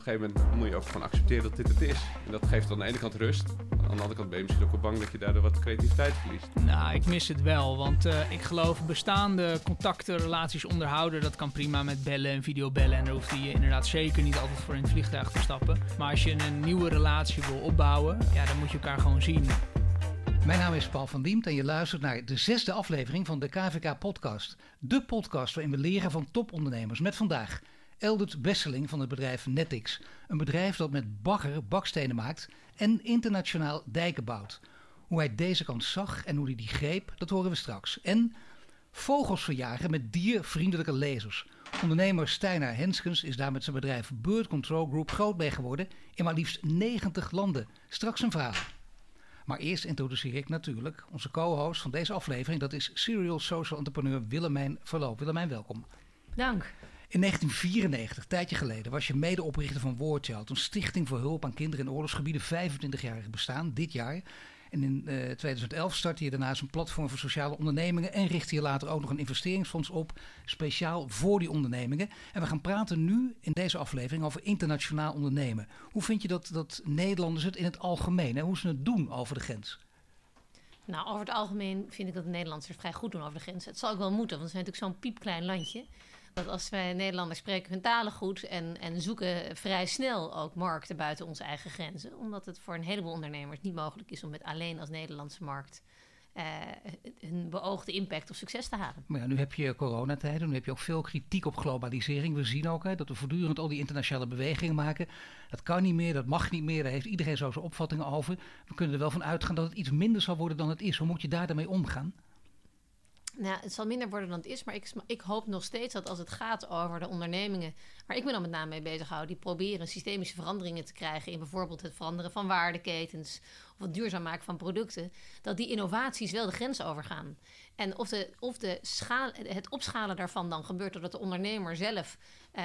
Op een gegeven moment moet je ook gewoon accepteren dat dit het is. En dat geeft aan de ene kant rust. Aan de andere kant ben je misschien ook wel bang dat je daardoor wat creativiteit verliest. Nou, ik mis het wel, want uh, ik geloof bestaande contacten, relaties onderhouden, dat kan prima met bellen en videobellen. En daar hoeft je inderdaad zeker niet altijd voor in het vliegtuig te stappen. Maar als je een nieuwe relatie wil opbouwen, ja, dan moet je elkaar gewoon zien. Mijn naam is Paul van Diemt en je luistert naar de zesde aflevering van de KVK Podcast. De podcast waarin we leren van topondernemers. Met vandaag Eldert Besseling van het bedrijf Netix. Een bedrijf dat met bagger bakstenen maakt en internationaal dijken bouwt. Hoe hij deze kant zag en hoe hij die greep, dat horen we straks. En vogels verjagen met diervriendelijke lasers. Ondernemer Steinar Henskens is daar met zijn bedrijf Bird Control Group groot mee geworden in maar liefst 90 landen. Straks een vraag. Maar eerst introduceer ik natuurlijk onze co-host van deze aflevering. Dat is serial social entrepreneur Willemijn Verloop. Willemijn, welkom. Dank. In 1994, tijdje geleden, was je medeoprichter van Warchild, een stichting voor hulp aan kinderen in oorlogsgebieden, 25-jarig bestaan, dit jaar. En in uh, eh, 2011 startte je daarnaast een platform voor sociale ondernemingen en richtte je later ook nog een investeringsfonds op, speciaal voor die ondernemingen. En we gaan praten nu in deze aflevering over internationaal ondernemen. Hoe vind je dat, dat Nederlanders het in het algemeen, en hoe ze het doen over de grens? Nou, over het algemeen vind ik dat de Nederlanders het vrij goed doen over de grens. Het zal ook wel moeten, want we zijn natuurlijk zo'n piepklein landje dat als wij Nederlanders spreken hun talen goed en, en zoeken vrij snel ook markten buiten onze eigen grenzen. Omdat het voor een heleboel ondernemers niet mogelijk is om met alleen als Nederlandse markt uh, hun beoogde impact of succes te halen. Maar ja, nu heb je coronatijden, nu heb je ook veel kritiek op globalisering. We zien ook hè, dat we voortdurend al die internationale bewegingen maken. Dat kan niet meer, dat mag niet meer, daar heeft iedereen zo zijn opvattingen over. We kunnen er wel van uitgaan dat het iets minder zal worden dan het is. Hoe moet je daar daarmee omgaan? Nou, het zal minder worden dan het is, maar ik, ik, hoop nog steeds dat als het gaat over de ondernemingen waar ik me dan met name mee bezighoud, die proberen systemische veranderingen te krijgen in bijvoorbeeld het veranderen van waardeketens of het duurzaam maken van producten, dat die innovaties wel de grens overgaan. En of, de, of de schaal, het opschalen daarvan dan gebeurt doordat de ondernemer zelf uh,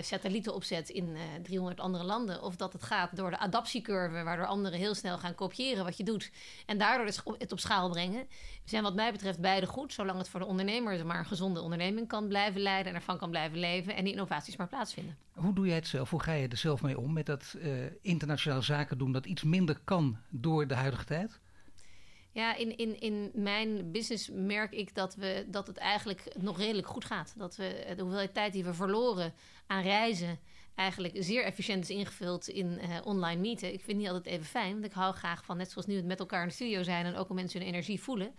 satellieten opzet in uh, eh, 300 andere landen, of dat het gaat door de adaptiecurve, waardoor anderen heel snel gaan kopiëren wat je doet en daardoor het op schaal brengen, zijn wat mij betreft beide goed, zolang het voor de ondernemer maar een gezonde onderneming kan blijven leiden en ervan kan blijven leven en die innovaties maar plaatsvinden. Hoe doe jij het zelf? Hoe ga je er zelf mee om met dat internationale zaken doen dat iets minder kan door de huidige tijd? Ja, in, in, in mijn business merk ik dat, we, dat het eigenlijk nog redelijk goed gaat. Dat we de hoeveelheid tijd die we verloren aan reizen eigenlijk zeer efficiënt is ingevuld in uh, online meeten. Ik vind het niet altijd even fijn, want ik hou graag van, net zoals nu, het met elkaar in de studio zijn en ook al mensen hun energie voelen.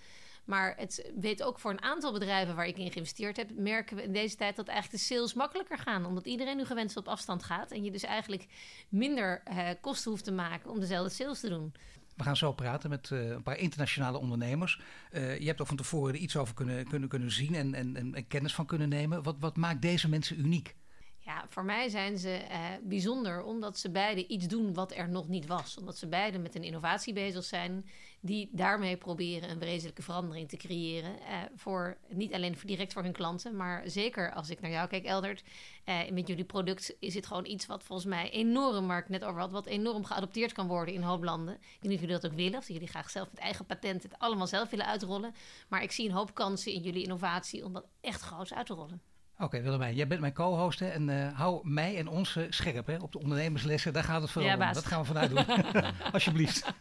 Maar het weet ook voor een aantal bedrijven waar ik in geïnvesteerd heb, merken we in deze tijd dat eigenlijk de sales makkelijker gaan. Omdat iedereen nu gewenst op afstand gaat. En je dus eigenlijk minder uh, kosten hoeft te maken om dezelfde sales te doen. We gaan zo praten met uh, een paar internationale ondernemers. Uh, je hebt ook van tevoren er iets over kunnen, kunnen, kunnen zien en, en, en kennis van kunnen nemen. Wat, wat maakt deze mensen uniek? Ja, voor mij zijn ze uh, bijzonder omdat ze beide iets doen wat er nog niet was. Omdat ze beide met een innovatie bezig zijn die daarmee proberen een wezenlijke verandering te creëren. Uh, voor, niet alleen voor direct voor hun klanten, maar zeker als ik naar jou kijk, Eldert. Uh, met jullie product is het gewoon iets wat volgens mij enorm, waar ik net over had, wat enorm geadopteerd kan worden in een hoop landen. Ik weet niet of jullie dat ook willen, of jullie graag zelf met eigen patent het allemaal zelf willen uitrollen. Maar ik zie een hoop kansen in jullie innovatie om dat echt groots uit te rollen. Oké, okay, Willemijn, jij bent mijn co-host en uh, hou mij en ons scherp hè, op de ondernemerslessen. Daar gaat het vooral ja, om. Dat gaan we vanuit doen. Alsjeblieft.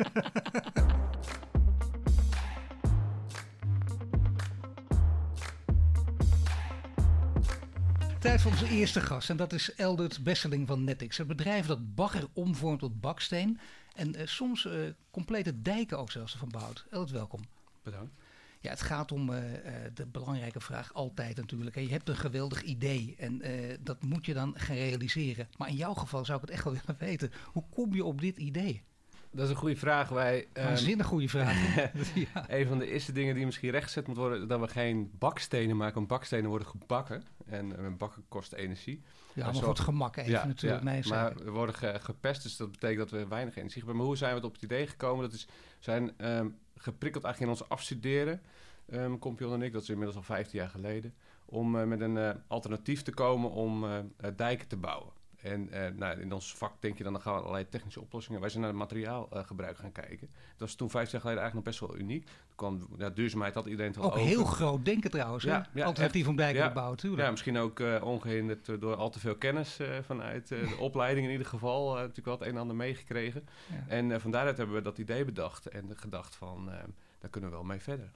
Tijd voor onze eerste gast en dat is Eldert Besseling van Netix. Een bedrijf dat bagger omvormt tot baksteen en uh, soms uh, complete dijken ook zelfs ervan bouwt. Eldert, welkom. Bedankt. Ja, het gaat om uh, de belangrijke vraag altijd natuurlijk. Je hebt een geweldig idee en uh, dat moet je dan gaan realiseren. Maar in jouw geval zou ik het echt wel willen weten. Hoe kom je op dit idee? Dat is een goede vraag. Wij, een ehm, zinnig goede vraag. ja. Een van de eerste dingen die misschien rechtgezet moet worden... dat we geen bakstenen maken. Want bakstenen worden gebakken. En bakken kost energie. Ja, maar voor het gemak even ja, natuurlijk. nee, maar we worden ge gepest, dus dat betekent dat we weinig energie hebben. Maar hoe zijn we op het idee gekomen? Dat is, zijn um, geprikkeld eigenlijk in ons afstuderen. Um, Kompion en ik, dat is inmiddels al 15 jaar geleden. Om uh, met een uh, alternatief te komen om uh, dijken te bouwen. En eh, nou, in ons vak denk je dan, dan gaan we allerlei technische oplossingen. Wij zijn naar het materiaalgebruik gaan kijken. Dat was toen vijf jaar geleden eigenlijk nog best wel uniek. Toen kwam ja, duurzaamheid, had iedereen het wel Ook over. heel groot denken trouwens. Ja, ja, Alternatief om dijken Ja. te bouwen, tuurlijk. Ja, misschien ook eh, ongehinderd eh, door al te veel kennis eh, vanuit eh, de opleiding in ieder geval. eh, natuurlijk wel het een en ander meegekregen. Ja. En eh, van daaruit hebben we dat idee bedacht en gedacht van, eh, daar kunnen we wel mee verder.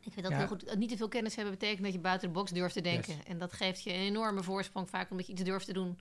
Ik vind dat Ja. heel goed. Niet te veel kennis hebben betekent dat je buiten de box durft te denken. En dat geeft je een enorme voorsprong vaak omdat je iets durft te doen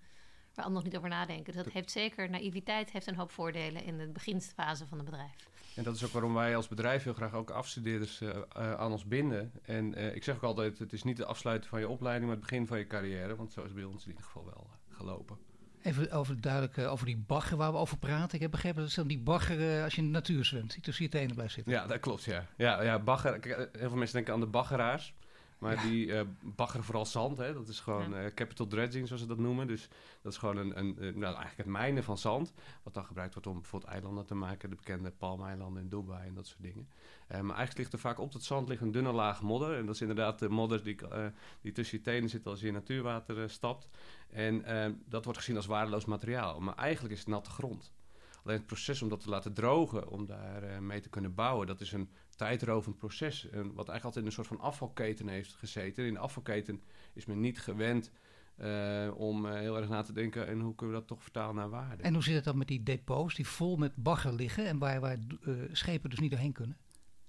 waar anderen nog niet over nadenken. Dus dat heeft zeker, naïviteit heeft een hoop voordelen in de beginfase van een bedrijf. En dat is ook waarom wij als bedrijf heel graag ook afstudeerders eh, eh, aan ons binden. En eh, ik zeg ook altijd, het is niet het afsluiten van je opleiding, maar het begin van je carrière. Want zo is het bij ons in ieder geval wel gelopen. Even over, duidelijk eh, over die bagger waar we over praten. Ik heb begrepen dat het die bagger eh, als je in de natuur zwemt, die tussen je tenen blijft zitten. Ja, dat klopt, ja. Ja, ja bagger, heel veel mensen denken aan de baggeraars. Maar Ja. die eh baggeren vooral zand, hè. Dat is gewoon Ja. eh, capital dredging, zoals ze dat noemen. Dus dat is gewoon een, een, een- nou, eigenlijk het mijnen van zand. Wat dan gebruikt wordt om bijvoorbeeld eilanden te maken. De bekende palmeilanden in Dubai en dat soort dingen. Eh, maar eigenlijk ligt er vaak op dat zand ligt een dunne laag modder. En dat is inderdaad de modder die, eh, die tussen je tenen zit als je in natuurwater eh, stapt. En eh, dat wordt gezien als waardeloos materiaal. Maar eigenlijk is het natte grond. Alleen het proces om dat te laten drogen, om daar eh, mee te kunnen bouwen, dat is een tijdrovend proces. En wat eigenlijk altijd in een soort van afvalketen heeft gezeten. In de afvalketen is men niet gewend eh, om eh, heel erg na te denken en hoe kunnen we dat toch vertalen naar waarde. En hoe zit het dan met die depots die vol met bagger liggen en waar, waar eh, schepen dus niet doorheen kunnen?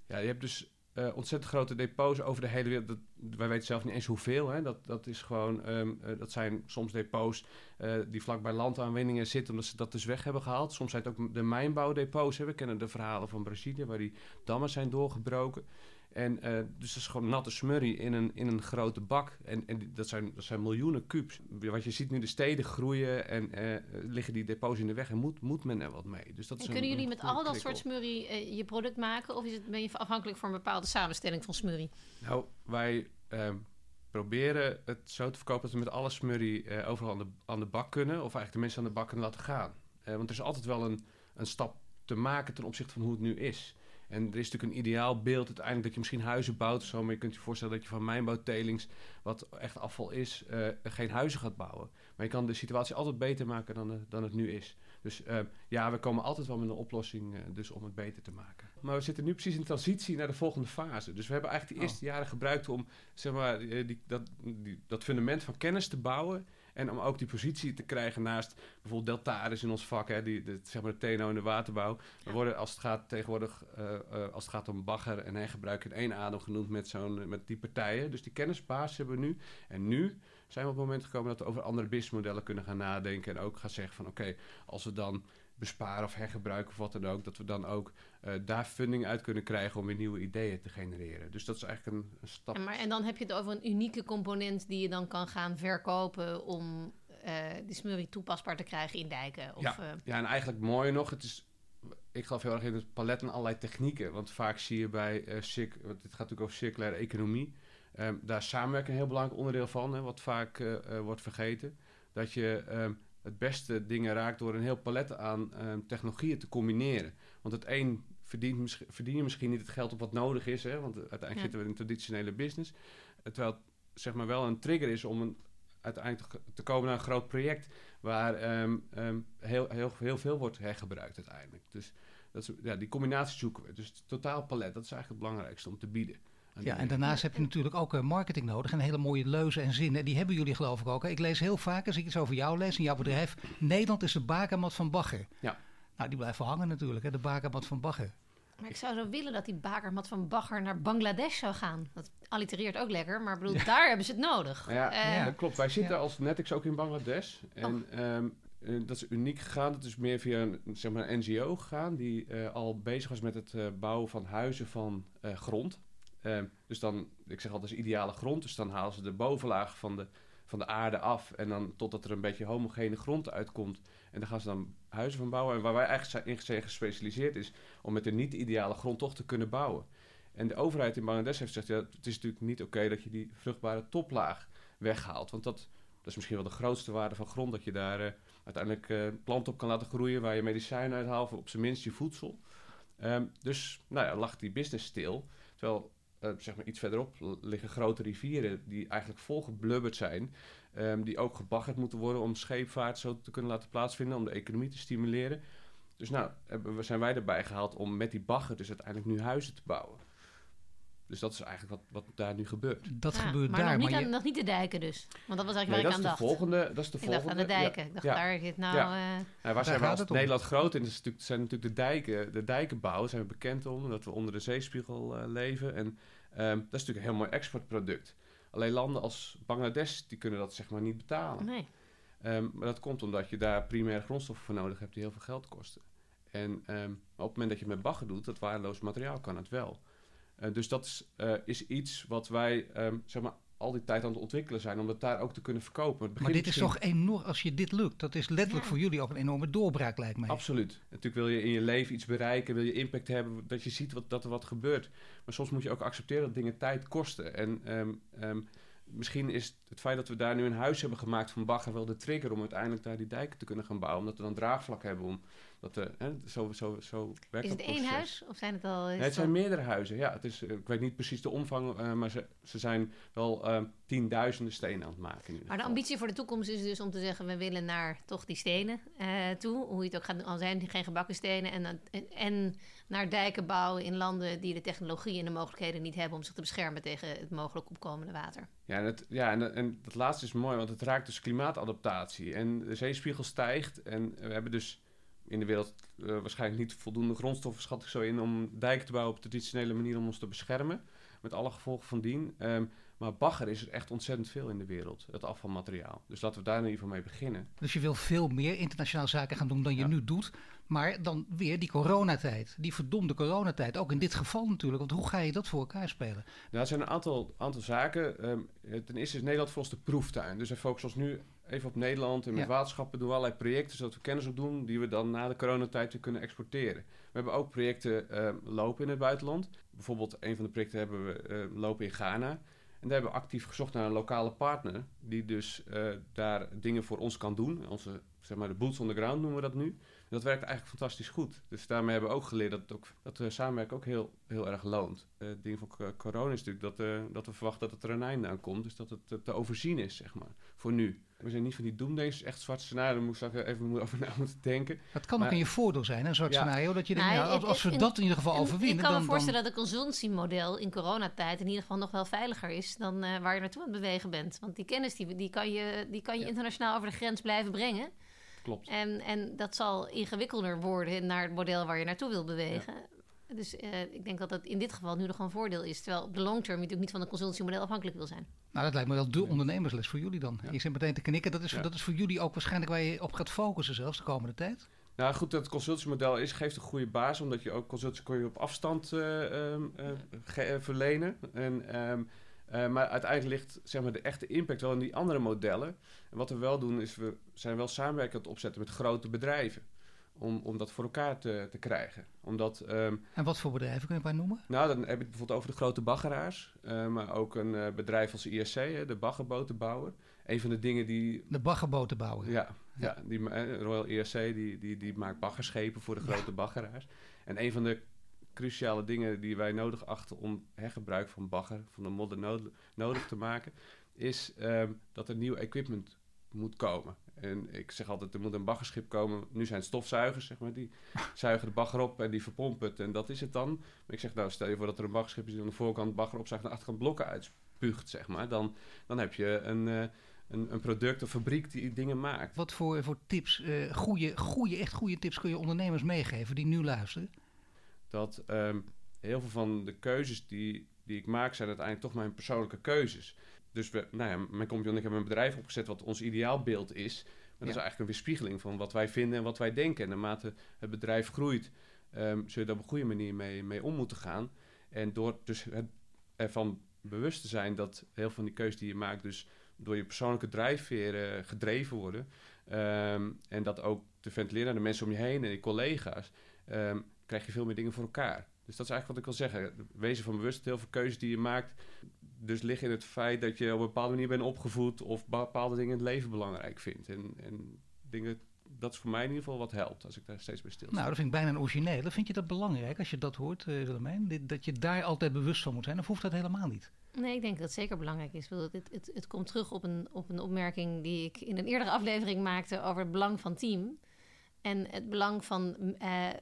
Ja, je hebt dus eh, ontzettend grote depots over de hele wereld. Dat, wij weten zelf niet eens hoeveel. Hè. Dat, dat, is gewoon, ehm, eh, dat zijn soms depots eh, die vlak bij landaanwinningen zitten, omdat ze dat dus weg hebben gehaald. Soms zijn het ook de mijnbouwdepots. We kennen de verhalen van Brazilië, waar die dammen zijn doorgebroken. En eh, dus dat is gewoon natte smurrie in een, in een grote bak. En, en dat, zijn, dat zijn miljoenen kubus. Wat je ziet nu, de steden groeien en eh, liggen die depots in de weg en moet, moet men er wat mee. Dus dat is En een- kunnen jullie een met al dat soort smurrie eh, je product maken? Of is het, ben je afhankelijk van een bepaalde samenstelling van smurrie? Nou, wij proberen het zo te verkopen dat we met alle smurrie overal aan de, aan de bak kunnen. Of eigenlijk de mensen aan de bak kunnen laten gaan. Want er is altijd wel een, een stap te maken ten opzichte van hoe het nu is. En er is natuurlijk een ideaal beeld uiteindelijk dat je misschien huizen bouwt of zo. Maar je kunt je voorstellen dat je van mijnbouwtelings, wat echt afval is, eh, geen huizen gaat bouwen. Maar je kan de situatie altijd beter maken dan, eh, dan het nu is. Dus eh, ja, we komen altijd wel met een oplossing dus om het beter te maken. Maar we zitten nu precies in transitie naar de volgende fase. Dus we hebben eigenlijk die Oh. eerste jaren gebruikt om zeg maar, die, dat, die, dat fundament van kennis te bouwen. En om ook die positie te krijgen naast bijvoorbeeld deltaris in ons vak, hè, die, de, zeg maar de TNO en de waterbouw. We worden als het gaat tegenwoordig, eh, eh, als het gaat om bagger en hergebruik in één adem genoemd met, zo'n, met die partijen. Dus die kennisbasis hebben we nu. En nu zijn we op het moment gekomen dat we over andere businessmodellen kunnen gaan nadenken. En ook gaan zeggen van oké, als we dan besparen of hergebruiken of wat dan ook, dat we dan ook daar funding uit kunnen krijgen om weer nieuwe ideeën te genereren. Dus dat is eigenlijk een, een stap. En, maar, en dan heb je het over een unieke component die je dan kan gaan verkopen om eh die smurrie toepasbaar te krijgen in dijken. Of, Ja. eh, Ja, en eigenlijk mooier nog, het is, ik geloof heel erg in het palet en allerlei technieken. Want vaak zie je bij, eh circ- want dit gaat natuurlijk over circulaire economie, ehm, daar is samenwerking een heel belangrijk onderdeel van, hè, wat vaak eh, eh, wordt vergeten. Dat je ehm, het beste dingen raakt door een heel palet aan ehm, technologieën te combineren. Want het een verdient, verdien je misschien niet het geld op wat nodig is, hè, want uiteindelijk Ja. zitten we in een traditionele business. Eh, Terwijl het zeg maar wel een trigger is om een, uiteindelijk te, komen naar een groot project waar ehm, ehm, heel, heel, heel veel wordt hergebruikt uiteindelijk. Dus dat is, ja, die combinatie zoeken we. Dus het totaal palet, dat is eigenlijk het belangrijkste om te bieden. Ja, en daarnaast heb je natuurlijk ook eh, marketing nodig en hele mooie leuzen en zinnen. Die hebben jullie geloof ik ook. hè? Ik lees heel vaak, als ik iets over jou lees in jouw bedrijf, Nederland is de bakermat van bagger. Ja. Nou, die blijft wel hangen natuurlijk, hè? de bakermat van bagger. Maar ik zou zo willen dat die bakermat van bagger naar Bangladesh zou gaan. Dat allitereert ook lekker, maar bedoel, daar hebben ze het nodig. Ja, Eh, Ja. dat klopt. Wij zitten Ja. als Netix ook in Bangladesh. En ehm, eh, dat is uniek gegaan. Dat is meer via een, zeg maar een NGO gegaan... die eh, al bezig was met het eh, bouwen van huizen van eh, grond. Ehm, dus dan, ik zeg altijd, is ideale grond. Dus dan halen ze de bovenlaag van de, van de aarde af... en dan totdat er een beetje homogene grond uitkomt. En daar gaan ze dan huizen van bouwen. En waar wij eigenlijk zijn, in gespecialiseerd is... om met een niet-ideale grond toch te kunnen bouwen. En de overheid in Bangladesh heeft gezegd... Ja, het is natuurlijk niet oké dat je die vruchtbare toplaag weghaalt. Want dat, dat is misschien wel de grootste waarde van grond. Dat je daar eh, uiteindelijk eh planten op kan laten groeien... waar je medicijnen uithaalt, of op zijn minst je voedsel. Ehm, dus nou ja, lag die business stil. Terwijl, eh, zeg maar iets verderop liggen grote rivieren... die eigenlijk volgeblubberd zijn... ehm, die ook gebaggerd moeten worden om scheepvaart zo te kunnen laten plaatsvinden, om de economie te stimuleren. Dus nou, zijn wij erbij gehaald om met die bagger dus uiteindelijk nu huizen te bouwen. Dus dat is eigenlijk wat, wat daar nu gebeurt. Dat Ja, gebeurt maar daar. Nog niet, maar aan, nog niet de dijken dus. Want dat was eigenlijk Nee, waar dat ik is aan de dacht. volgende. Dat is de ik dacht volgende. aan de ja. dijken. Ik dacht, Ja. daar zit nou... Ja. eh, Nou, waar Daar zijn we als. Nederland groot in? Dat zijn natuurlijk de dijken, de dijkenbouw. Zijn we bekend om, dat we onder de zeespiegel eh, leven. En ehm, dat is natuurlijk een heel mooi exportproduct. Alleen landen als Bangladesh, die kunnen dat zeg maar niet betalen. nee. Ehm, maar dat komt omdat je daar primair grondstoffen voor nodig hebt die heel veel geld kosten. En ehm, op het moment dat je het met bagger doet, dat waardeloos materiaal, kan het wel. Eh, dus dat is, eh, is iets wat wij ehm, zeg maar, al die tijd aan het ontwikkelen zijn, om dat daar ook te kunnen verkopen. Het maar dit is toch enorm, als je dit lukt, dat is letterlijk Ja. voor jullie ook een enorme doorbraak lijkt mij. Absoluut. Natuurlijk wil je in je leven iets bereiken, wil je impact hebben, dat je ziet wat, dat er wat gebeurt. Maar soms moet je ook accepteren dat dingen tijd kosten. En ehm, ehm, misschien is het feit dat we daar nu een huis hebben gemaakt van bagger wel de trigger om uiteindelijk daar die dijken te kunnen gaan bouwen. Omdat we dan draagvlak hebben om dat te, hè, zo, zo, zo werkt Is het één huis of zijn het al... Nee, het het zijn al- meerdere huizen. Ja, het is, eh, ik weet niet precies de omvang, eh, maar ze, ze zijn wel tienduizenden stenen aan het maken. Maar de ambitie voor de toekomst is dus om te zeggen... we willen naar toch die stenen eh, toe. Hoe je het ook gaat doen, al zijn geen gebakken stenen. En, en, en naar dijken bouwen in landen die de technologie en de mogelijkheden niet hebben... om zich te beschermen tegen het mogelijk opkomende water. Ja, en, het, ja en, en dat laatste is mooi, want het raakt dus klimaatadaptatie. En de zeespiegel stijgt en we hebben dus in de wereld eh, waarschijnlijk niet voldoende grondstoffen, schat ik zo in, om dijken te bouwen op de traditionele manier om ons te beschermen. Met alle gevolgen van dien. Ehm, maar bagger is er echt ontzettend veel in de wereld, het afvalmateriaal. Dus laten we daar in ieder geval mee beginnen. Dus je wil veel meer internationaal zaken gaan doen dan je Ja. nu doet. Maar dan weer die coronatijd. Die verdomde coronatijd. Ook in dit geval natuurlijk. Want hoe ga je dat voor elkaar spelen? Nou, er zijn een aantal, aantal zaken. Eh, ten eerste is Nederland voor ons de proeftuin. Dus we focussen ons nu even op Nederland. En met Ja. waterschappen doen we allerlei projecten... zodat we kennis opdoen die we dan na de coronatijd weer kunnen exporteren. We hebben ook projecten ehm, lopen in het buitenland. Bijvoorbeeld een van de projecten hebben we eh, lopen in Ghana. En daar hebben we actief gezocht naar een lokale partner... die dus eh, daar dingen voor ons kan doen. Onze, zeg maar, de boots on the ground noemen we dat nu. En dat werkt eigenlijk fantastisch goed. Dus daarmee hebben we ook geleerd dat, het ook, dat eh, samenwerken ook heel, heel erg loont. Eh, Het ding van co- corona is natuurlijk dat, eh, dat we verwachten dat het er een einde aan komt. Dus dat het eh, te overzien is, zeg maar, voor nu. We zijn niet van die doemdenkers, echt zwart scenario. Daar moet ik even over na moeten denken. Dat kan ook in je voordeel zijn, een Ja. scenario. Dat je denkt, Nou, nou, als, we dat in ieder geval En overwinnen, ik kan me dan voorstellen dat het consumptiemodel in coronatijd in ieder geval nog wel veiliger is dan eh, waar je naartoe aan het bewegen bent. Want die kennis die, die kan je, die kan je Ja. internationaal over de grens blijven brengen. Klopt. En, en dat zal ingewikkelder worden naar het model waar je naartoe wil bewegen. Dus eh, ik denk dat dat in dit geval nu nog een voordeel is. Terwijl op de long term je natuurlijk niet van een consumptiemodel afhankelijk wil zijn. Nou, dat lijkt me wel de ondernemersles voor jullie dan. Ja. Je zit meteen te knikken. Dat is, Ja. dat is voor jullie ook waarschijnlijk waar je op gaat focussen zelfs de komende tijd. Nou goed, dat consultiemodel is, geeft een goede basis, omdat je ook consultie kon je op afstand eh, ehm, eh, verlenen. En, ehm, eh, maar uiteindelijk ligt zeg maar, de echte impact wel in die andere modellen. En wat we wel doen, is we zijn wel samenwerking aan het opzetten met grote bedrijven. Om, om dat voor elkaar te, te krijgen. Omdat, ehm, En wat voor bedrijven kun je paar noemen? nou, dan heb ik het bijvoorbeeld over de grote baggeraars. eh, maar ook een eh, bedrijf als ISC, hè, de baggerbotenbouwer. Een van de dingen die De baggerboten bouwen. ja, ja die, eh, Royal ESC die, die, die maakt baggerschepen voor de grote baggeraars. En een van de cruciale dingen die wij nodig achten om hergebruik van bagger, van de modder nodig, nodig te maken, is ehm, dat er nieuw equipment moet komen. En ik zeg altijd, er moet een baggerschip komen. Nu zijn het stofzuigers, zeg maar, die zuigen de bagger op en die verpompen het. En dat is het dan. Maar ik zeg, nou, stel je voor dat er een baggerschip is die aan de voorkant bagger opzuigt en de achterkant blokken uitspuugt, zeg maar. Dan, dan heb je een, eh, een, een product, een fabriek die dingen maakt. Wat voor, voor tips, eh goede, goede, echt goede tips kun je ondernemers meegeven die nu luisteren? dat ehm, heel veel van de keuzes die, die ik maak zijn uiteindelijk toch mijn persoonlijke keuzes. Dus we, nou ja, mijn compagnon en ik hebben een bedrijf opgezet wat ons ideaalbeeld is. Maar dat is eigenlijk een weerspiegeling van wat wij vinden en wat wij denken. En naarmate het bedrijf groeit, ehm, zul je daar op een goede manier mee, mee om moeten gaan. En door dus het, ervan bewust te zijn dat heel veel van die keuzes die je maakt, dus door je persoonlijke drijfveer eh, gedreven worden. ehm, en dat ook te ventileren naar de mensen om je heen en je collega's. ehm, krijg je veel meer dingen voor elkaar. Dus dat is eigenlijk wat ik wil zeggen. Wezen van bewust, heel veel keuzes die je maakt. Dus liggen in het feit dat je op een bepaalde manier bent opgevoed of bepaalde dingen in het leven belangrijk vindt. En, en dingen dat is voor mij in ieder geval wat helpt als ik daar steeds bij stil Nou, dat vind ik bijna een originele. Vind je dat belangrijk als je dat hoort, uh, Willemijn? Dit, dat je daar altijd bewust van moet zijn? Of hoeft dat helemaal niet? Nee, ik denk dat het zeker belangrijk is. Het, het, het, het komt terug op een, op een opmerking die ik in een eerdere aflevering maakte over het belang van team. En het belang van uh, uh,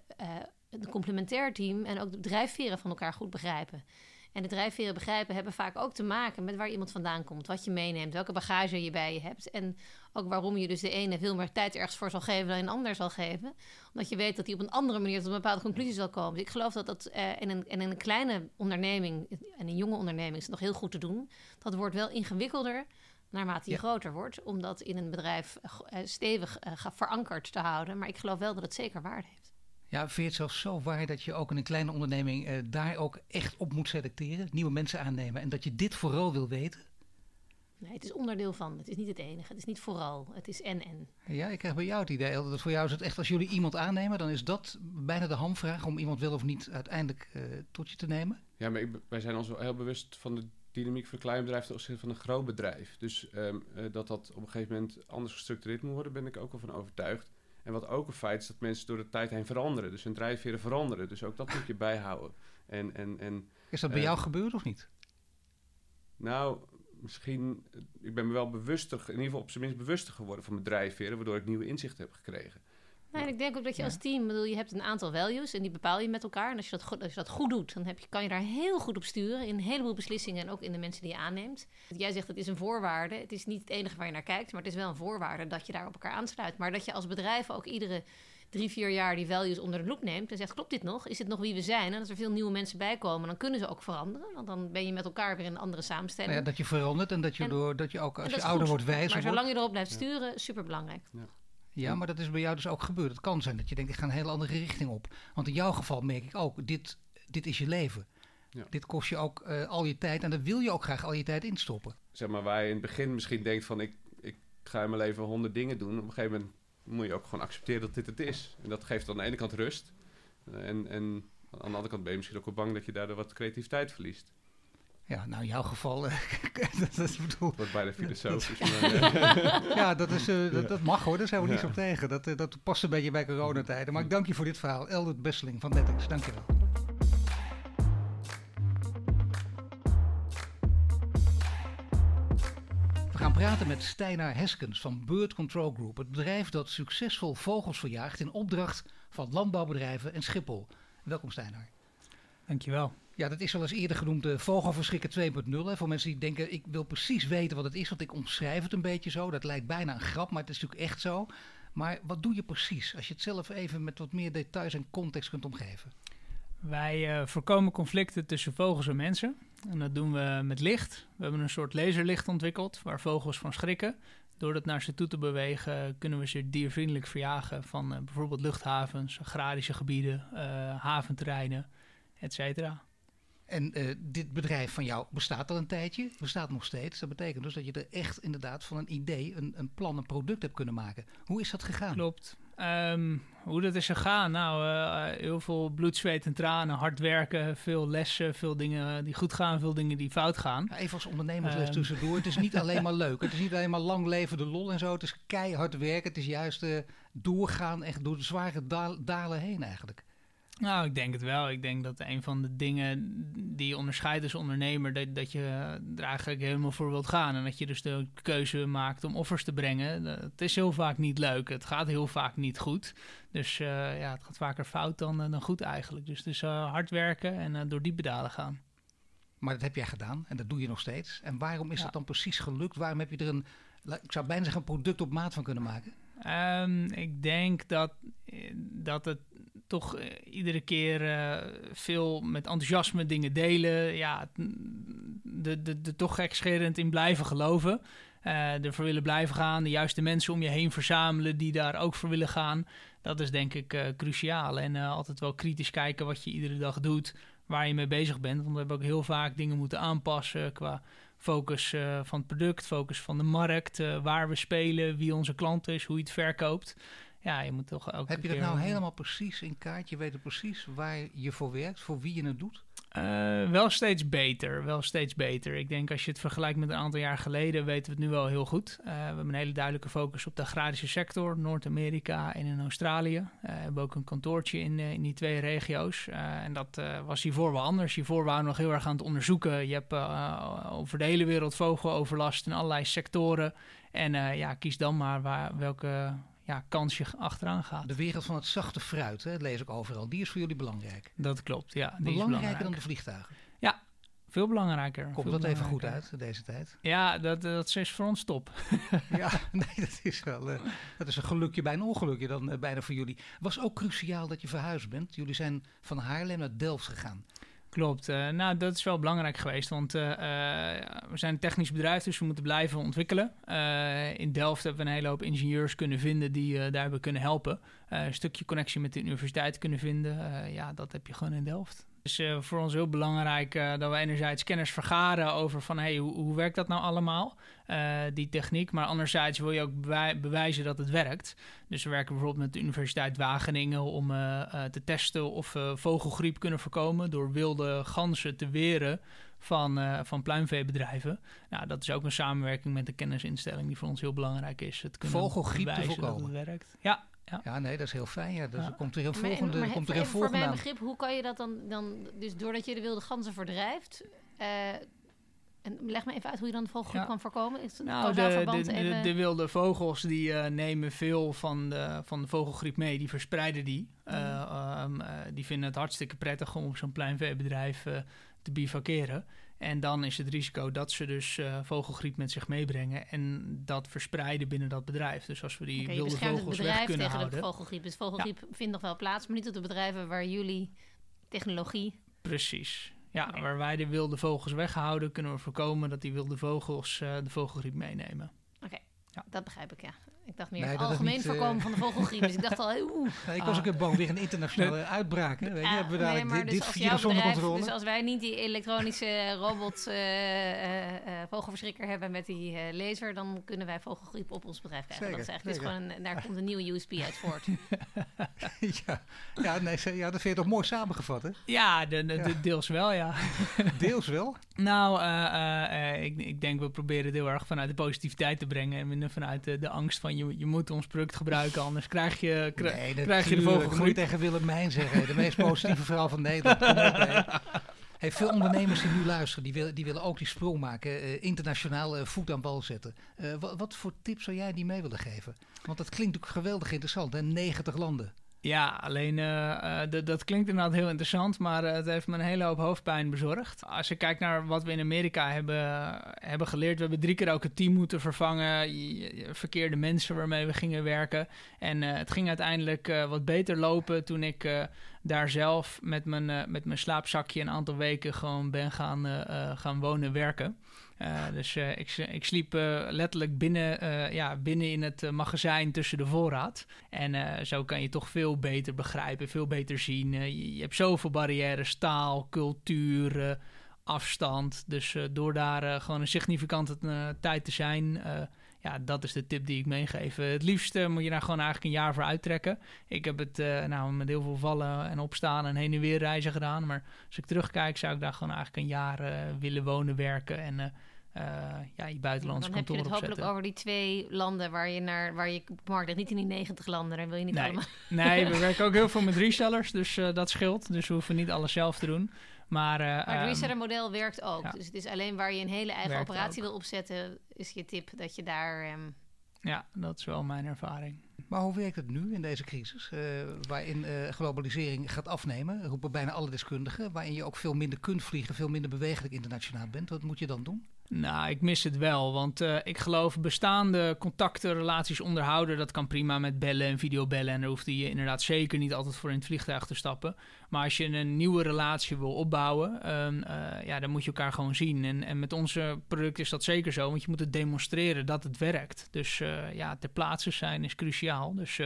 het complementair team en ook de drijfveren van elkaar goed begrijpen. En de drijfveren begrijpen hebben vaak ook te maken met waar iemand vandaan komt, wat je meeneemt, welke bagage je bij je hebt. En ook waarom je dus de ene veel meer tijd ergens voor zal geven dan een ander zal geven. Omdat je weet dat hij op een andere manier tot een bepaalde conclusie zal komen. Dus ik geloof dat dat uh, in, een, in een kleine onderneming, en een jonge onderneming is het nog heel goed te doen. Dat wordt wel ingewikkelder naarmate je groter wordt, om dat in een bedrijf uh, stevig uh, verankerd te houden. Maar ik geloof wel dat het zeker waarde heeft. Ja, vind je het zelfs zo waar dat je ook in een kleine onderneming uh, daar ook echt op moet selecteren, nieuwe mensen aannemen en dat je dit vooral wil weten? Nee, het is onderdeel van. Het is niet het enige. Het is niet vooral. Het is en-en. Ja, ik krijg bij jou het idee dat voor jou is het echt als jullie iemand aannemen, dan is dat bijna de hamvraag om iemand wel of niet uiteindelijk uh, tot je te nemen. Ja, maar ik, wij zijn ons wel heel bewust van de dynamiek van een klein bedrijf ten opzichte van een groot bedrijf. Dus um, uh, dat dat op een gegeven moment anders gestructureerd moet worden, ben ik ook wel van overtuigd. En wat ook een feit is dat mensen door de tijd heen veranderen. Dus hun drijfveren veranderen. Dus ook dat moet je bijhouden. En, en, en, is dat bij uh, jou gebeurd of niet? Nou, misschien... Ik ben me wel bewuster, in ieder geval op zijn minst bewuster geworden van mijn drijfveren... waardoor ik nieuwe inzichten heb gekregen. Nee, ik denk ook dat je als team, bedoel, je hebt een aantal values en die bepaal je met elkaar. En als je dat goed, als je dat goed doet, dan heb je, kan je daar heel goed op sturen in een heleboel beslissingen en ook in de mensen die je aanneemt. Jij zegt het is een voorwaarde. Het is niet het enige waar je naar kijkt, maar het is wel een voorwaarde dat je daar op elkaar aansluit. Maar dat je als bedrijf ook iedere drie, vier jaar die values onder de loep neemt en zegt, klopt dit nog? Is dit nog wie we zijn? En als er veel nieuwe mensen bij komen, dan kunnen ze ook veranderen. Want dan ben je met elkaar weer in een andere samenstelling. Nou ja, dat je verandert en dat je, en, door, dat je ook als je ouder goed, wordt wijzer Maar zolang je erop blijft sturen, ja. super belangrijk. Ja. Ja, maar dat is bij jou dus ook gebeurd. Het kan zijn dat je denkt, ik ga een hele andere richting op. Want in jouw geval merk ik ook, dit, dit is je leven. Ja. Dit kost je ook uh, al je tijd en daar wil je ook graag al je tijd instoppen. Zeg maar, waar je in het begin misschien denkt van, ik, ik ga in mijn leven honderd dingen doen. Op een gegeven moment moet je ook gewoon accepteren dat dit het is. En dat geeft aan de ene kant rust. En, en aan de andere kant ben je misschien ook wel bang dat je daardoor wat creativiteit verliest. Ja, nou in jouw geval, uh, dat is bedoel... Wat bijna filosofisch. ja, dat, is, uh, dat, dat, mag hoor, daar zijn we ja. niet op tegen. Dat, uh, dat past een beetje bij coronatijden. Maar ik dank je voor dit verhaal. Eldert Besseling van Nettix, dank je wel. We gaan praten met Steinar Heskens van Bird Control Group. Het bedrijf dat succesvol vogels verjaagt in opdracht van landbouwbedrijven en Schiphol. Welkom Steinar. Dankjewel. Ja, dat is wel eens eerder genoemd de vogelverschrikken 2.0. Voor mensen die denken, ik wil precies weten wat het is, want ik omschrijf het een beetje zo. Dat lijkt bijna een grap, maar het is natuurlijk echt zo. Maar wat doe je precies, als je het zelf even met wat meer details en context kunt omgeven? Wij uh, voorkomen conflicten tussen vogels en mensen. En dat doen we met licht. We hebben een soort laserlicht ontwikkeld waar vogels van schrikken. Door dat naar ze toe te bewegen kunnen we ze diervriendelijk verjagen van uh, bijvoorbeeld luchthavens, agrarische gebieden, uh, haventerreinen, et cetera. En uh, dit bedrijf van jou bestaat al een tijdje, bestaat nog steeds. Dat betekent dus dat je er echt inderdaad van een idee, een, een plan, een product hebt kunnen maken. Hoe is dat gegaan? Klopt. Um, hoe dat is gegaan? Nou, uh, heel veel bloed, zweet en tranen, hard werken, veel lessen, veel dingen die goed gaan, veel dingen die fout gaan. Ja, even als ondernemersles um. tussendoor. Het is niet alleen maar leuk. Het is niet alleen maar lang leven de lol en zo. Het is keihard werken. Het is juist uh, doorgaan, echt door de zware dalen heen eigenlijk. Nou, ik denk het wel. Ik denk dat een van de dingen die je onderscheidt als ondernemer, dat, dat je er eigenlijk helemaal voor wilt gaan. En dat je dus de keuze maakt om offers te brengen. Het is heel vaak niet leuk. Het gaat heel vaak niet goed. Dus uh, ja, het gaat vaker fout dan, dan goed eigenlijk. Dus, dus uh, hard werken en uh, door die pedalen gaan. Maar dat heb jij gedaan en dat doe je nog steeds. En waarom is ja. dat dan precies gelukt? Waarom heb je er een, ik zou bijna zeggen, een product op maat van kunnen maken? Um, ik denk dat, dat het toch uh, iedere keer uh, veel met enthousiasme dingen delen. Ja, de, de, de toch gekscherend in blijven geloven. Uh, ervoor willen blijven gaan. De juiste mensen om je heen verzamelen die daar ook voor willen gaan. Dat is denk ik cruciaal. En altijd wel kritisch kijken wat je iedere dag doet. Waar je mee bezig bent. Want we hebben ook heel vaak dingen moeten aanpassen qua focus van het product, focus van de markt. waar we spelen, wie onze klant is, hoe je het verkoopt. Ja, je moet toch ook. Heb je dat nou helemaal precies in kaart? Je weet precies waar je voor werkt, voor wie je het doet? Uh, wel steeds beter, wel steeds beter. Ik denk als je het vergelijkt met een aantal jaar geleden, weten we het nu wel heel goed. Uh, we hebben een hele duidelijke focus op de agrarische sector, Noord-Amerika en in Australië. Uh, we hebben ook een kantoortje in, in die twee regio's. en dat was hiervoor wel anders. Hiervoor waren we nog heel erg aan het onderzoeken. Je hebt over de hele wereld vogeloverlast in allerlei sectoren. En ja, kies dan maar waar, welke ja, kansje achteraan gaat. De wereld van het zachte fruit, hè, dat lees ik overal. Die is voor jullie belangrijk. Dat klopt, ja. Die Belangrijker dan de vliegtuigen? Ja, veel belangrijker. Komt dat even goed uit deze tijd? Ja, dat, dat is voor ons top. ja, nee, dat is wel uh, dat is een gelukje bij een ongelukje dan uh, bijna voor jullie. Was ook cruciaal dat je verhuisd bent. Jullie zijn van Haarlem naar Delft gegaan. Klopt. Uh, nou, dat is wel belangrijk geweest, want uh, uh, we zijn een technisch bedrijf, dus we moeten blijven ontwikkelen. in Delft hebben we een hele hoop ingenieurs kunnen vinden die daar hebben kunnen helpen. een stukje connectie met de universiteit kunnen vinden. ja, dat heb je gewoon in Delft. Het is voor ons heel belangrijk dat we enerzijds kennis vergaren over van hey, hoe, hoe werkt dat nou allemaal? uh, die techniek. Maar anderzijds wil je ook bewijzen dat het werkt. Dus we werken bijvoorbeeld met de Universiteit Wageningen om te testen of we vogelgriep kunnen voorkomen door wilde ganzen te weren van, van pluimveebedrijven. Nou, dat is ook een samenwerking met de kennisinstelling die voor ons heel belangrijk is. Het kunnen vogelgriep te voorkomen. Dat het werkt. Ja, ja. ja, nee, dat is heel fijn. Ja. Dus ja. komt er een volgende, maar, maar, komt er een volgende Voor mijn begrip, hoe kan je dat dan, dan... Dus doordat je de wilde ganzen verdrijft... Uh, en leg me even uit hoe je dan de vogelgriep kan voorkomen. Is nou, de, de, even... de, wilde vogels die uh, nemen veel van de, van de vogelgriep mee. Die verspreiden die. Mm. Uh, um, uh, die vinden het hartstikke prettig om op zo'n pleinveebedrijf te bivakeren. En dan is het risico dat ze dus vogelgriep met zich meebrengen en dat verspreiden binnen dat bedrijf. Dus als we die okay, wilde vogels weg kunnen tegen de vogelgriep. Dus vogelgriep ja. vindt nog wel plaats, maar niet op de bedrijven waar jullie technologie... Precies. Ja, waar wij de wilde vogels weghouden, kunnen we voorkomen dat die wilde vogels uh, de vogelgriep meenemen. Oké, ja. dat begrijp ik, ja. Ik dacht meer nee, het algemeen niet, voorkomen uh, van de vogelgriep. Dus ik dacht al, oeh. Nee, ik was ook bang weer een internationale uitbraak. Hè? Weet je, hebben we daar nee, dit, dus dit virus onder controle. Dus als wij niet die elektronische robot uh, vogelverschrikker hebben met die laser, dan kunnen wij vogelgriep op ons bedrijf krijgen. Zeker, dat is echt, dus gewoon een, daar komt een nieuwe USB uit voort. ja, ja, nee, ja, dat vind je toch mooi samengevat, hè? Ja, de, de, de deels wel, ja. deels wel? Nou, ik, ik denk we proberen het heel erg vanuit de positiviteit te brengen en vanuit de angst van je, je moet ons product gebruiken, anders krijg je, krijg je de vogelgriep. Dat moet je tegen Willemijn zeggen, de meest positieve vrouw van Nederland. Hey, veel ondernemers die nu luisteren, die willen, die willen ook die sprong maken, uh, internationaal uh, voet aan bal zetten. Uh, wat, wat, voor tips zou jij die mee willen geven? Want dat klinkt ook geweldig interessant, hè? 90 landen. Ja, alleen uh, dat klinkt inderdaad heel interessant, maar het heeft me een hele hoop hoofdpijn bezorgd. Als je kijkt naar wat we in Amerika hebben, hebben geleerd, we hebben drie keer ook het team moeten vervangen, verkeerde mensen waarmee we gingen werken. En het ging uiteindelijk wat beter lopen toen ik daar zelf met mijn, met mijn slaapzakje een aantal weken gewoon ben gaan, gaan wonen werken. Dus ik, ik, sliep letterlijk binnen, ja, binnen in het magazijn tussen de voorraad. En zo kan je toch veel beter begrijpen, veel beter zien. Je, je, hebt zoveel barrières, taal, cultuur, afstand. Dus door daar gewoon een significante tijd te zijn, ja, dat is de tip die ik meegeef. het liefst moet je daar gewoon eigenlijk een jaar voor uittrekken. Ik heb het nou, met heel veel vallen en opstaan en heen en weer reizen gedaan. Maar als ik terugkijk, zou ik daar gewoon eigenlijk een jaar willen wonen, werken en uh, ja, je buitenlandse Dan heb je het hopelijk over die twee landen waar je naar waar je markt niet in die 90 landen. Dan wil je niet nee. allemaal. Nee, we werken ook heel veel met resellers, dus uh, dat scheelt. Dus we hoeven niet alles zelf te doen. Maar, uh, maar het reseller model werkt ook. Ja. Dus het is alleen waar je een hele eigen werkt operatie ook. wil opzetten, is je tip dat je daar. Um... Ja, dat is wel mijn ervaring. Maar hoe werkt het nu in deze crisis, uh, waarin uh, globalisering gaat afnemen, roepen bijna alle deskundigen, waarin je ook veel minder kunt vliegen, veel minder bewegelijk internationaal bent? Wat moet je dan doen? Nou, ik mis het wel. Want uh, ik geloof bestaande contacten, relaties onderhouden, dat kan prima met bellen en videobellen. En daar hoeft je inderdaad zeker niet altijd voor in het vliegtuig te stappen. Maar als je een nieuwe relatie wil opbouwen, um, uh, ja, dan moet je elkaar gewoon zien. En, en met onze producten is dat zeker zo, want je moet het demonstreren dat het werkt. Dus uh, ja, ter plaatse zijn is cruciaal. Dus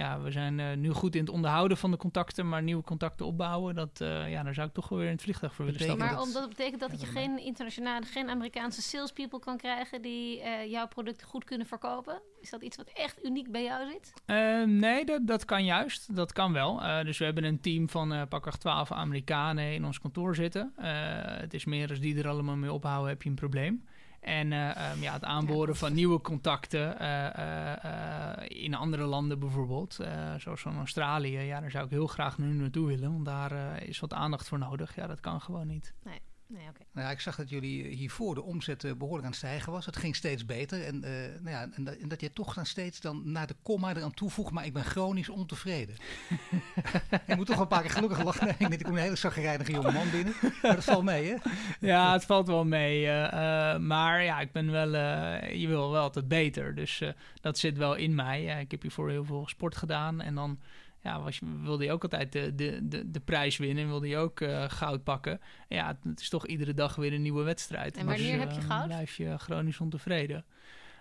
ja, we zijn nu goed in het onderhouden van de contacten, maar nieuwe contacten opbouwen, dat, ja, daar zou ik toch wel weer in het vliegtuig voor willen stappen. Maar omdat dat betekent dat je geen internationale, geen Amerikaanse salespeople kan krijgen die jouw product goed kunnen verkopen? Is dat iets wat echt uniek bij jou zit? nee, dat, dat kan juist. Dat kan wel. dus we hebben een team van uh, pakweg 12 Amerikanen in ons kantoor zitten. het is meer als die er allemaal mee ophouden, heb je een probleem. En uh, um, ja, het aanboren van nieuwe contacten uh, uh, in andere landen bijvoorbeeld, zoals van Australië, ja, daar zou ik heel graag nu naartoe willen, want daar is wat aandacht voor nodig. Ja, dat kan gewoon niet. Nee. Nee, okay. nou ja, ik zag dat jullie hiervoor de omzet behoorlijk aan het stijgen was. Het ging steeds beter. En, uh, nou ja, en, dat, en, dat je toch dan steeds dan naar de komma eraan toevoegt, maar ik ben chronisch ontevreden. je moet toch een paar keer gelukkig lachen. Nee, ik kom een hele zagrijnige jonge man binnen. Maar dat valt mee, hè? Ja, het valt wel mee. Uh, uh, maar ja, ik ben wel, je wil wel altijd beter. Dus dat zit wel in mij. ik heb hiervoor heel veel sport gedaan. En dan ja, was wilde je ook altijd de, de, de, de prijs winnen en wilde je ook uh, goud pakken. Ja, het is toch iedere dag weer een nieuwe wedstrijd. En wanneer dus, heb je goud? blijf je chronisch ontevreden.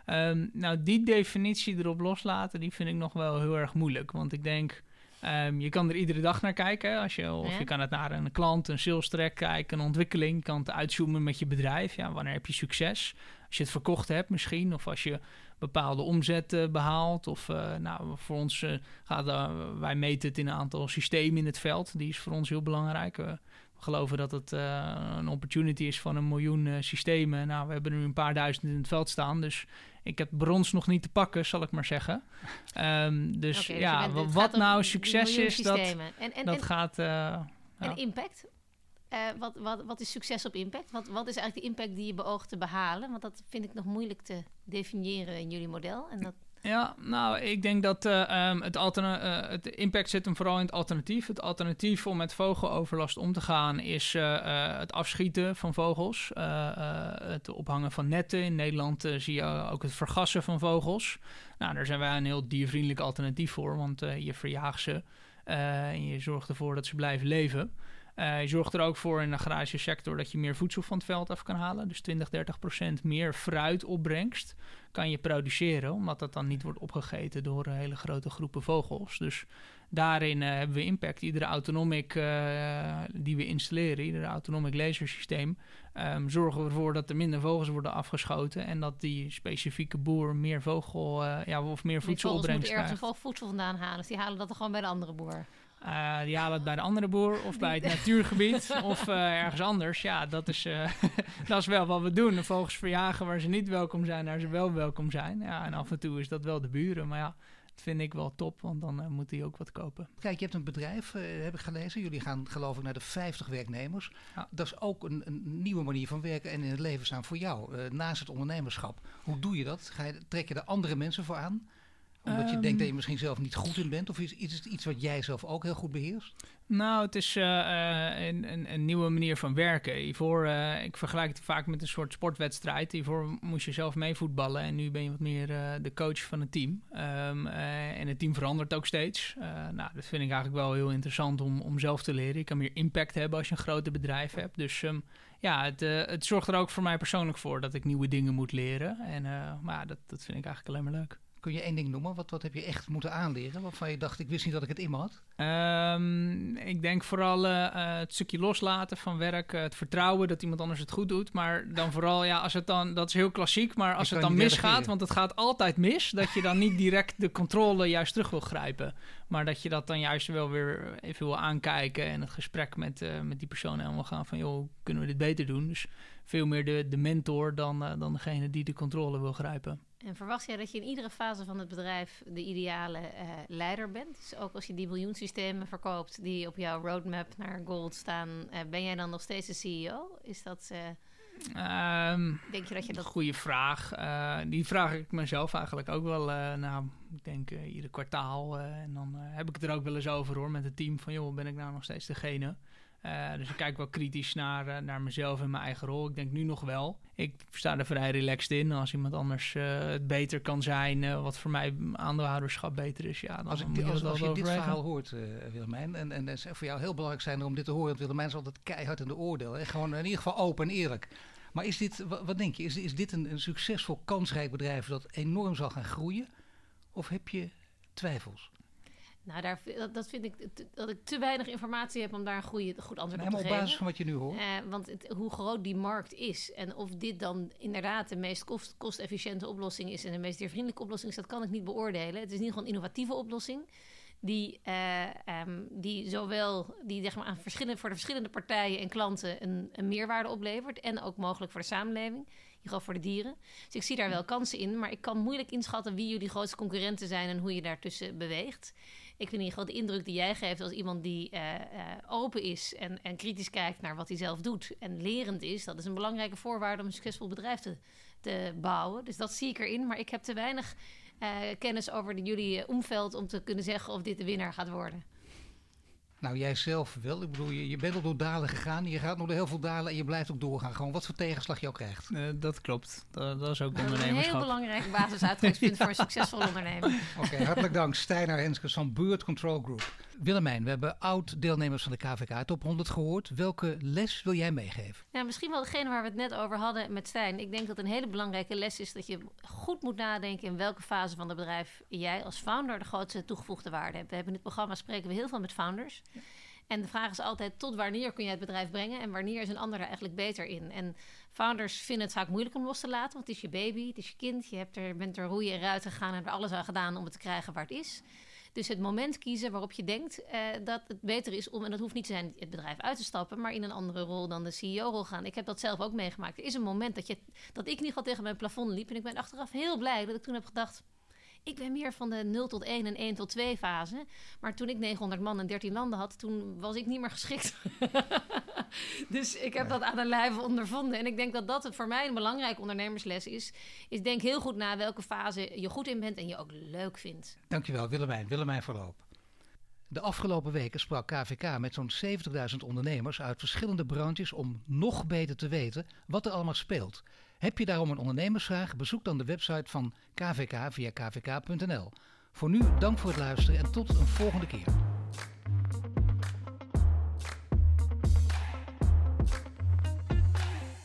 Um, nou, die definitie erop loslaten, die vind ik nog wel heel erg moeilijk. Want ik denk, um, je kan er iedere dag naar kijken. Als je, of je kan het naar een klant, een sales track kijken, een ontwikkeling. Je kan het uitzoomen met je bedrijf. Ja, wanneer heb je succes? Als je het verkocht hebt misschien, of als je bepaalde omzet uh, behaalt. Of uh, nou, voor ons uh, gaat wij meten het in een aantal systemen in het veld. Die is voor ons heel belangrijk. we geloven dat het een opportunity is van een miljoen systemen. Nou, we hebben nu een paar duizend in het veld staan. Dus ik heb brons nog niet te pakken, zal ik maar zeggen. Um, dus okay, ja, dus wat nou succes is, dat, en, en, dat en, gaat... en impact? Uh, wat, wat, wat is succes op impact? Wat, wat is eigenlijk de impact die je beoogt te behalen? Want dat vind ik nog moeilijk te definiëren in jullie model. En dat... Ja, nou, ik denk dat uh, um, het, uh, het impact zit hem vooral in het alternatief. Het alternatief om met vogeloverlast om te gaan is het afschieten van vogels. het ophangen van netten. In Nederland zie je ook het vergassen van vogels. Nou, daar zijn wij een heel diervriendelijk alternatief voor, want je verjaagt ze en je zorgt ervoor dat ze blijven leven. Uh, je zorgt er ook voor in de agrarische sector dat je meer voedsel van het veld af kan halen. Dus 20, 30 procent meer fruitopbrengst kan je produceren, omdat dat dan niet wordt opgegeten door hele grote groepen vogels. Dus daarin uh, hebben we impact. Iedere autonomic uh, die we installeren, ieder autonomic lasersysteem, um, zorgen we ervoor dat er minder vogels worden afgeschoten en dat die specifieke boer meer vogel ja, of meer voedselopbrengst krijgt. Die ergens voedsel vandaan halen, dus die halen dat er gewoon bij de andere boer. Uh, die halen het bij de andere boer of bij het natuurgebied of uh, ergens anders. Ja, dat is, uh, dat is wel wat we doen. De vogels verjagen waar ze niet welkom zijn, waar ze wel welkom zijn. Ja, en af en toe is dat wel de buren. Maar ja, dat vind ik wel top, want dan moet hij ook wat kopen. Kijk, je hebt een bedrijf, heb ik gelezen. Jullie gaan geloof ik naar de 50 werknemers. Ja. Dat is ook een, een, nieuwe manier van werken en in het leven staan voor jou. naast het ondernemerschap. Hoe doe je dat? Ga je, trek je er andere mensen voor aan? Omdat je denkt dat je ehm. misschien zelf niet goed in bent? Of is, is het iets wat jij zelf ook heel goed beheerst? Nou, het is uh, een, een, een, nieuwe manier van werken. Hiervoor, uh, ik vergelijk het vaak met een soort sportwedstrijd. Hiervoor moest je zelf meevoetballen en nu ben je wat meer uh, de coach van het team. Um, en het team verandert ook steeds. nou, dat vind ik eigenlijk wel heel interessant om, om zelf te leren. Je kan meer impact hebben als je een groter bedrijf hebt. Dus um, ja, het, het zorgt er ook voor mij persoonlijk voor dat ik nieuwe dingen moet leren. En maar dat, dat vind ik eigenlijk alleen maar leuk. Kun je één ding noemen? Wat, wat heb je echt moeten aanleren? Waarvan je dacht, ik wist niet dat ik het in me had? Um, ik denk vooral uh, het stukje loslaten van werk. Uh, het vertrouwen dat iemand anders het goed doet. Maar dan vooral, ja, als het dan... Dat is heel klassiek, maar als het dan misgaat... Want het gaat altijd mis. Dat je dan niet direct de controle juist terug wil grijpen. Maar dat je dat dan juist wel weer even wil aankijken... En het gesprek met, uh, met die persoon helemaal gaan van... joh, kunnen we dit beter doen? Dus veel meer de, de mentor dan, dan degene die de controle wil grijpen. En verwacht jij dat je in iedere fase van het bedrijf de ideale uh, leider bent? Dus ook als je die miljoensystemen verkoopt die op jouw roadmap naar gold staan, uh, ben jij dan nog steeds de CEO? Is dat. Uh, um, denk je dat je dat. Goede vraag. die vraag ik mezelf eigenlijk ook wel. nou, ik denk ieder kwartaal. en dan heb ik het er ook wel eens over hoor met het team. Van joh, ben ik nou nog steeds degene? Uh, dus ik kijk wel kritisch naar, uh, naar mezelf en mijn eigen rol. Ik denk nu nog wel. Ik sta er vrij relaxed in. Als iemand anders uh, het beter kan zijn, wat voor mij aandeelhouderschap beter is, ja, dan als, ik, als, als je dit verhaal hoort, Willemijn, en, en het voor jou heel belangrijk zijn om dit te horen, want Willemijn is altijd keihard in de oordeel. Hè? Gewoon in ieder geval open en eerlijk. Maar is dit, wat, wat denk je, is, is dit een, een succesvol, kansrijk bedrijf dat enorm zal gaan groeien? Of heb je twijfels? Nou, daar, dat, dat vind ik dat ik te weinig informatie heb om daar een goede, goed antwoord op te geven. op basis van wat je nu hoort. Uh, want het, hoe groot die markt is en of dit dan inderdaad de meest kost, kostefficiënte oplossing is en de meest diervriendelijke oplossing is, dat kan ik niet beoordelen. Het is in ieder geval een innovatieve oplossing die, uh, um, die zowel die, zeg maar, aan verschillende, voor de verschillende partijen en klanten een, een meerwaarde oplevert en ook mogelijk voor de samenleving geval voor de dieren. Dus ik zie daar wel kansen in, maar ik kan moeilijk inschatten wie jullie grootste concurrenten zijn en hoe je daartussen beweegt. Ik vind in ieder geval de indruk die jij geeft als iemand die uh, uh, open is en, en kritisch kijkt naar wat hij zelf doet en lerend is, dat is een belangrijke voorwaarde om een succesvol bedrijf te, bouwen. Dus dat zie ik erin, maar ik heb te weinig uh, kennis over jullie omveld om te kunnen zeggen of dit de winnaar gaat worden. Nou, jij zelf wel. Ik bedoel, je, je bent al door dalen gegaan. Je gaat nog door heel veel dalen en je blijft ook doorgaan. Gewoon wat voor tegenslag je ook krijgt. Uh, dat klopt. Dat, dat is ook ondernemerschap. Een heel belangrijk basisuitgangspunt ja. voor een succesvolle onderneming. Oké, okay, hartelijk dank. Steinar Henskes van Bird Control Group. Willemijn, we hebben oud-deelnemers van de KVK Top 100 gehoord. Welke les wil jij meegeven? Ja, misschien wel degene waar we het net over hadden met Stijn. Ik denk dat een hele belangrijke les is dat je goed moet nadenken... in welke fase van het bedrijf jij als founder de grootste toegevoegde waarde hebt. We hebben in dit programma spreken we heel veel met founders... Ja. En de vraag is altijd tot wanneer kun je het bedrijf brengen en wanneer is een ander er eigenlijk beter in. En founders vinden het vaak moeilijk om los te laten, want het is je baby, het is je kind. Je hebt er, bent er roeien en ruiten gegaan en er alles aan gedaan om het te krijgen waar het is. Dus het moment kiezen waarop je denkt uh, dat het beter is om, en dat hoeft niet te zijn het bedrijf uit te stappen, maar in een andere rol dan de CEO-rol gaan. Ik heb dat zelf ook meegemaakt. Er is een moment dat, je, dat ik ieder geval tegen mijn plafond liep en ik ben achteraf heel blij dat ik toen heb gedacht ik ben meer van de 0 tot 1 en 1 tot 2 fase. Maar toen ik 900 man en 13 landen had, toen was ik niet meer geschikt. dus ik heb dat aan de lijve ondervonden. En ik denk dat dat voor mij een belangrijke ondernemersles is. Is denk heel goed na welke fase je goed in bent en je ook leuk vindt. Dankjewel Willemijn. Willemijn Verloop. De afgelopen weken sprak KVK met zo'n 70.000 ondernemers uit verschillende branches om nog beter te weten wat er allemaal speelt. Heb je daarom een ondernemersvraag? Bezoek dan de website van KVK via kvk.nl. Voor nu dank voor het luisteren en tot een volgende keer.